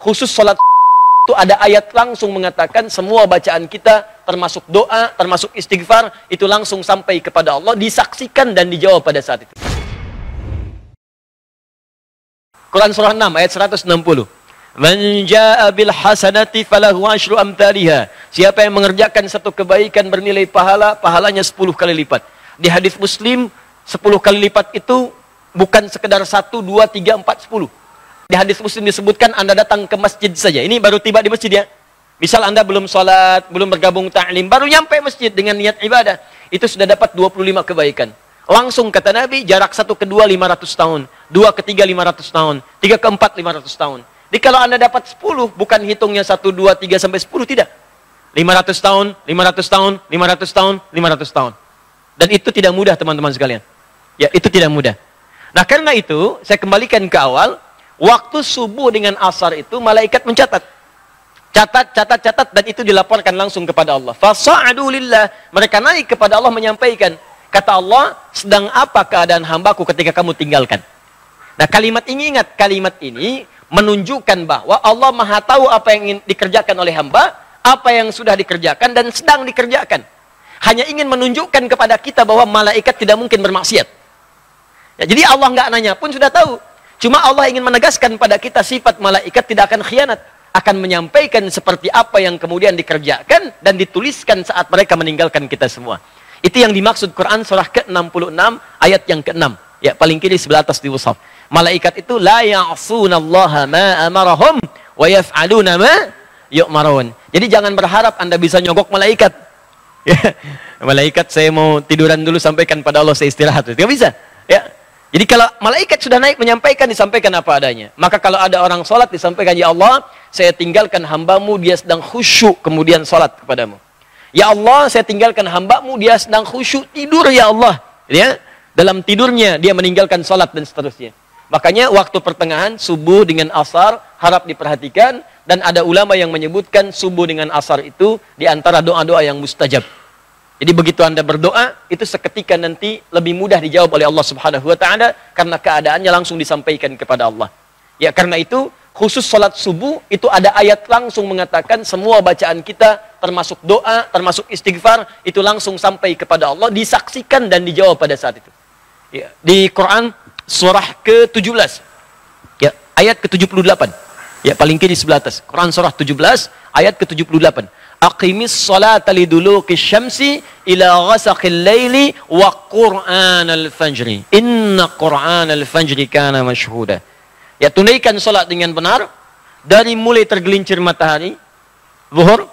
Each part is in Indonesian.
khusus sholat itu ada ayat langsung mengatakan semua bacaan kita termasuk doa, termasuk istighfar itu langsung sampai kepada Allah disaksikan dan dijawab pada saat itu. Quran surah 6 ayat 160. Man jaa bil hasanati falahu asyru amthaliha. Siapa yang mengerjakan satu kebaikan bernilai pahala, pahalanya 10 kali lipat. Di hadis Muslim 10 kali lipat itu bukan sekedar 1 2 3 4 10 di hadis muslim disebutkan Anda datang ke masjid saja. Ini baru tiba di masjid ya. Misal Anda belum sholat, belum bergabung ta'lim, baru nyampe masjid dengan niat ibadah. Itu sudah dapat 25 kebaikan. Langsung kata Nabi, jarak satu ke dua 500 tahun. Dua ke tiga 500 tahun. Tiga ke empat 500 tahun. Jadi kalau Anda dapat 10, bukan hitungnya 1, 2, 3 sampai 10, tidak. 500 tahun, 500 tahun, 500 tahun, 500 tahun. Dan itu tidak mudah teman-teman sekalian. Ya, itu tidak mudah. Nah karena itu, saya kembalikan ke awal, Waktu subuh dengan asar itu malaikat mencatat. Catat, catat, catat dan itu dilaporkan langsung kepada Allah. Fasa'adu. Mereka naik kepada Allah menyampaikan. Kata Allah, sedang apa keadaan hambaku ketika kamu tinggalkan? Nah kalimat ini ingat, kalimat ini menunjukkan bahwa Allah maha tahu apa yang ingin dikerjakan oleh hamba, apa yang sudah dikerjakan dan sedang dikerjakan. Hanya ingin menunjukkan kepada kita bahwa malaikat tidak mungkin bermaksiat. Ya, jadi Allah nggak nanya pun sudah tahu. Cuma Allah ingin menegaskan pada kita sifat malaikat tidak akan khianat. Akan menyampaikan seperti apa yang kemudian dikerjakan dan dituliskan saat mereka meninggalkan kita semua. Itu yang dimaksud Quran surah ke-66 ayat yang ke-6. Ya, paling kiri sebelah atas di Wusaf. Malaikat itu la ya'sunallaha ma amarahum wa yaf'aluna ma yu'marun. Jadi jangan berharap Anda bisa nyogok malaikat. Ya, malaikat saya mau tiduran dulu sampaikan pada Allah saya istirahat. Tidak bisa. Ya, jadi kalau malaikat sudah naik menyampaikan, disampaikan apa adanya. Maka kalau ada orang sholat, disampaikan, Ya Allah, saya tinggalkan hambamu, dia sedang khusyuk, kemudian sholat kepadamu. Ya Allah, saya tinggalkan hambamu, dia sedang khusyuk, tidur ya Allah. Ya, dalam tidurnya, dia meninggalkan sholat dan seterusnya. Makanya waktu pertengahan, subuh dengan asar, harap diperhatikan. Dan ada ulama yang menyebutkan subuh dengan asar itu, di antara doa-doa yang mustajab. Jadi begitu Anda berdoa, itu seketika nanti lebih mudah dijawab oleh Allah Subhanahu wa taala karena keadaannya langsung disampaikan kepada Allah. Ya, karena itu khusus salat subuh itu ada ayat langsung mengatakan semua bacaan kita termasuk doa, termasuk istighfar itu langsung sampai kepada Allah, disaksikan dan dijawab pada saat itu. Ya, di Quran surah ke-17. Ya, ayat ke-78. Ya, paling kiri sebelah atas. Quran surah 17 ayat ke-78 aqimis salata liduluki syamsi ila ghasaqil laili wa qur'anal fajri. Inna qur'anal fajri kana mashhuda. Ya tunaikan salat dengan benar. Dari mulai tergelincir matahari zuhur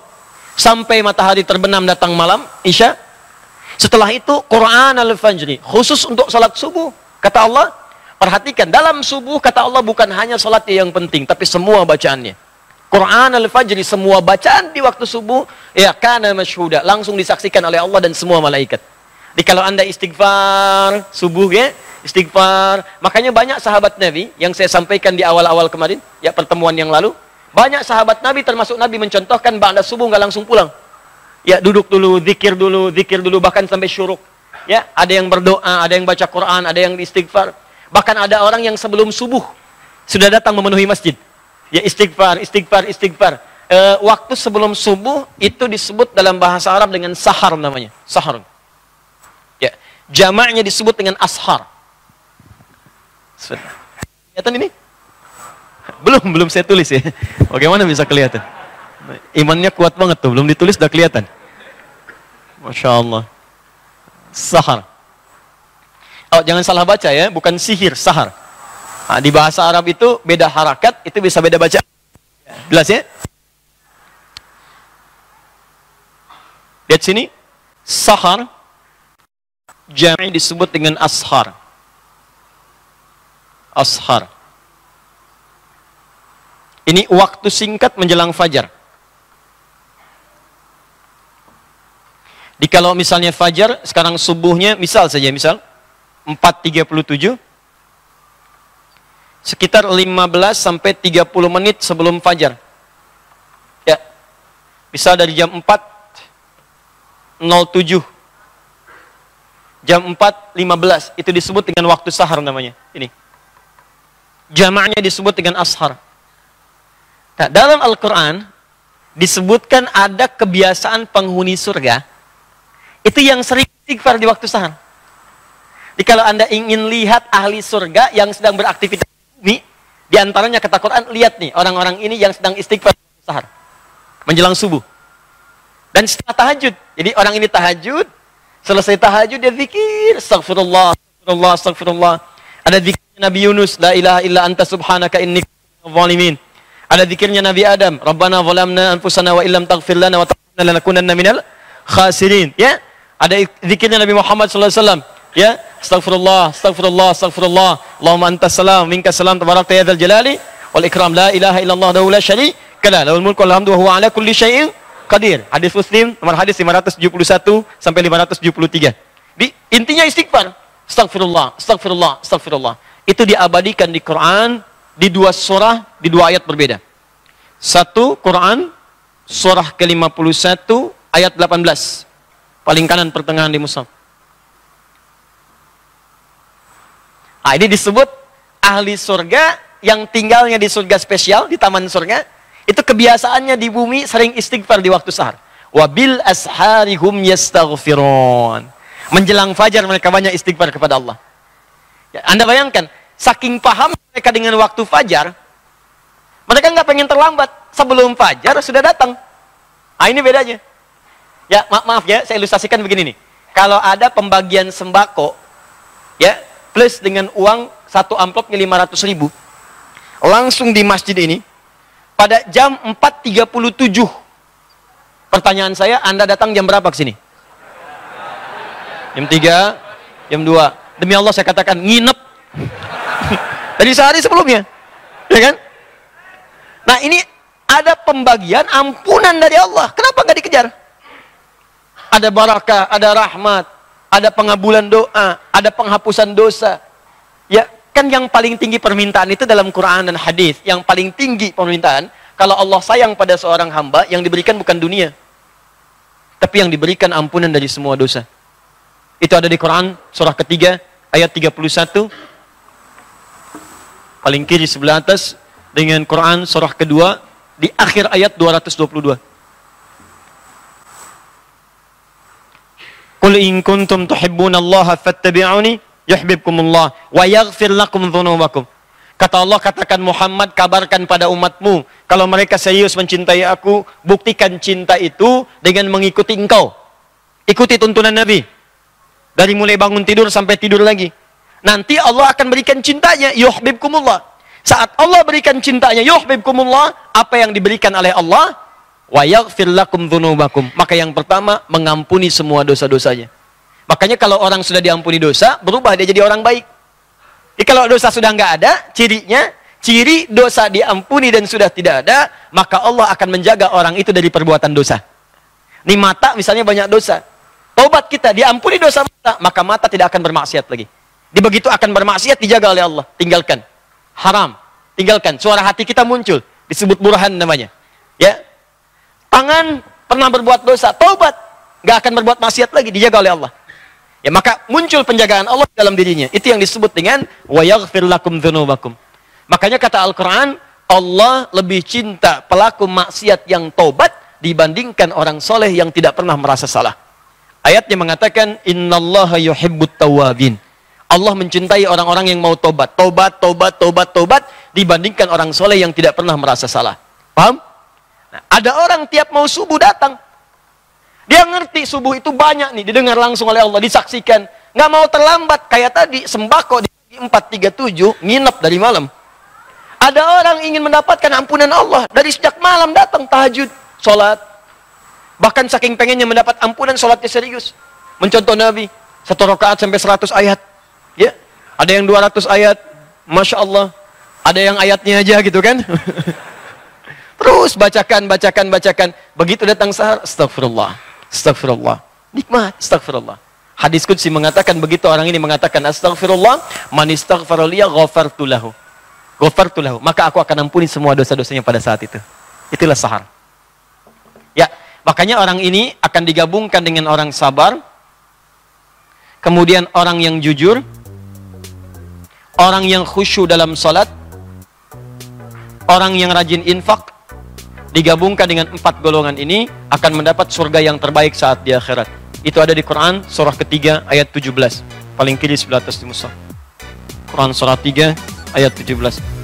sampai matahari terbenam datang malam isya. Setelah itu Quran al-fajri khusus untuk salat subuh kata Allah. Perhatikan dalam subuh kata Allah bukan hanya salat yang penting tapi semua bacaannya Quran al-fajri semua bacaan di waktu subuh ya kana masyhuda langsung disaksikan oleh Allah dan semua malaikat. Jadi kalau Anda istighfar subuh ya, istighfar, makanya banyak sahabat Nabi yang saya sampaikan di awal-awal kemarin, ya pertemuan yang lalu, banyak sahabat Nabi termasuk Nabi mencontohkan ba'da subuh nggak langsung pulang. Ya duduk dulu, zikir dulu, zikir dulu bahkan sampai syuruk. Ya, ada yang berdoa, ada yang baca Quran, ada yang istighfar. Bahkan ada orang yang sebelum subuh sudah datang memenuhi masjid. Ya istighfar, istighfar, istighfar. E, waktu sebelum subuh itu disebut dalam bahasa Arab dengan sahar namanya. Sahar. Ya, jamaknya disebut dengan ashar. Kelihatan ini? Belum, belum saya tulis ya. Bagaimana bisa kelihatan? Imannya kuat banget tuh, belum ditulis udah kelihatan. Masya Allah. Sahar. Oh, jangan salah baca ya, bukan sihir, sahar. Nah, di bahasa Arab itu beda harakat, itu bisa beda baca. Jelas ya? Lihat sini. Sahar. Jami disebut dengan ashar. Ashar. Ini waktu singkat menjelang fajar. Di kalau misalnya fajar, sekarang subuhnya, misal saja, misal, 4.37, sekitar 15 sampai 30 menit sebelum fajar. Ya. Bisa dari jam 4.07 jam 4.15 itu disebut dengan waktu sahar namanya. Ini. Jamaknya disebut dengan ashar. Nah, dalam Al-Quran disebutkan ada kebiasaan penghuni surga itu yang sering istighfar di waktu sahar. Jadi kalau anda ingin lihat ahli surga yang sedang beraktivitas di bumi, di antaranya kata Quran, lihat nih orang-orang ini yang sedang istighfar sahar. Menjelang subuh. Dan setelah tahajud. Jadi orang ini tahajud, selesai tahajud dia zikir, astagfirullah, astagfirullah, astagfirullah. Ada zikirnya Nabi Yunus, la ilaha illa anta subhanaka inni zalimin. Ada zikirnya Nabi Adam, Rabbana zalamna anfusana wa illam taghfir lana wa tarhamna lanakunanna minal khasirin. Ya, ada zikirnya Nabi Muhammad sallallahu alaihi wasallam. Ya, astagfirullah, astagfirullah, astagfirullah. Allahumma antas salam, minka salam, tabarakta ya dzal jalali wal ikram. La ilaha illallah wa la syarika la. Lahul mulku wal hamdu wa huwa ala kulli syai'in qadir. Hadis Muslim nomor hadis 571 sampai 573. Di intinya istighfar. Astagfirullah, astagfirullah, astagfirullah. Itu diabadikan di Quran di dua surah, di dua ayat berbeda. Satu Quran surah ke-51 ayat 18. Paling kanan pertengahan di mushaf. Nah, ini disebut ahli surga yang tinggalnya di surga spesial, di taman surga. Itu kebiasaannya di bumi sering istighfar di waktu sahar. Wabil asharihum yastaghfirun. Menjelang fajar mereka banyak istighfar kepada Allah. Ya, anda bayangkan, saking paham mereka dengan waktu fajar, mereka nggak pengen terlambat. Sebelum fajar sudah datang. Ah ini bedanya. Ya maaf, maaf ya, saya ilustrasikan begini nih. Kalau ada pembagian sembako, ya plus dengan uang satu amplopnya 500 ribu, langsung di masjid ini, pada jam 4.37, pertanyaan saya, Anda datang jam berapa ke sini? Jam 3, jam 2. Demi Allah saya katakan nginep. Dari sehari sebelumnya. Ya kan? Nah, ini ada pembagian ampunan dari Allah. Kenapa nggak dikejar? Ada barakah, ada rahmat, ada pengabulan doa, ada penghapusan dosa. Ya, kan yang paling tinggi permintaan itu dalam Quran dan hadis. Yang paling tinggi permintaan kalau Allah sayang pada seorang hamba yang diberikan bukan dunia. Tapi yang diberikan ampunan dari semua dosa. Itu ada di Quran surah ketiga ayat 31 paling kiri sebelah atas dengan Quran surah kedua di akhir ayat 222. Qul in kuntum tuhibbunallaha fattabi'uni yuhibbukumullah wa yaghfir lakum dhunubakum. Kata Allah katakan Muhammad kabarkan pada umatmu kalau mereka serius mencintai aku buktikan cinta itu dengan mengikuti engkau. Ikuti tuntunan Nabi. Dari mulai bangun tidur sampai tidur lagi. Nanti Allah akan berikan cintanya, yuhibbukumullah. Saat Allah berikan cintanya, yuhibbukumullah, apa yang diberikan oleh Allah? Wa yaghfir lakum dzunubakum. Maka yang pertama, mengampuni semua dosa-dosanya. Makanya kalau orang sudah diampuni dosa, berubah dia jadi orang baik. Jadi kalau dosa sudah nggak ada, cirinya, ciri dosa diampuni dan sudah tidak ada, maka Allah akan menjaga orang itu dari perbuatan dosa. Ini mata misalnya banyak dosa. Tobat kita, diampuni dosa mata, maka mata tidak akan bermaksiat lagi. Di begitu akan bermaksiat dijaga oleh Allah. Tinggalkan. Haram. Tinggalkan. Suara hati kita muncul. Disebut burhan namanya. Ya. Tangan pernah berbuat dosa. Tobat. Gak akan berbuat maksiat lagi. Dijaga oleh Allah. Ya maka muncul penjagaan Allah dalam dirinya. Itu yang disebut dengan wa yaghfir lakum dzunubakum. Makanya kata Al-Qur'an, Allah lebih cinta pelaku maksiat yang tobat dibandingkan orang soleh yang tidak pernah merasa salah. Ayatnya mengatakan innallaha yuhibbut tawabin. Allah mencintai orang-orang yang mau tobat, tobat, tobat, tobat, tobat dibandingkan orang soleh yang tidak pernah merasa salah. Paham? Ada orang tiap mau subuh datang. Dia ngerti subuh itu banyak nih, didengar langsung oleh Allah, disaksikan. Nggak mau terlambat, kayak tadi sembako di 437, nginep dari malam. Ada orang ingin mendapatkan ampunan Allah, dari sejak malam datang tahajud, sholat, Bahkan saking pengennya mendapat ampunan sholatnya serius. Mencontoh Nabi. Satu rakaat sampai seratus ayat. Ya. Ada yang dua ratus ayat. Masya Allah. Ada yang ayatnya aja gitu kan. Terus bacakan, bacakan, bacakan. Begitu datang sahar. Astagfirullah. Astagfirullah. Nikmat. Astagfirullah. Hadis Qudsi mengatakan begitu orang ini mengatakan astagfirullah man istaghfaraliya ghafartu lahu. Ghafartu lahu. Maka aku akan ampuni semua dosa-dosanya pada saat itu. Itulah sahar. Ya, Makanya orang ini akan digabungkan dengan orang sabar, kemudian orang yang jujur, orang yang khusyuk dalam salat, orang yang rajin infak, digabungkan dengan empat golongan ini akan mendapat surga yang terbaik saat di akhirat. Itu ada di Quran surah ketiga ayat 17. Paling kiri sebelah atas di Musa. Quran surah 3 ayat 17.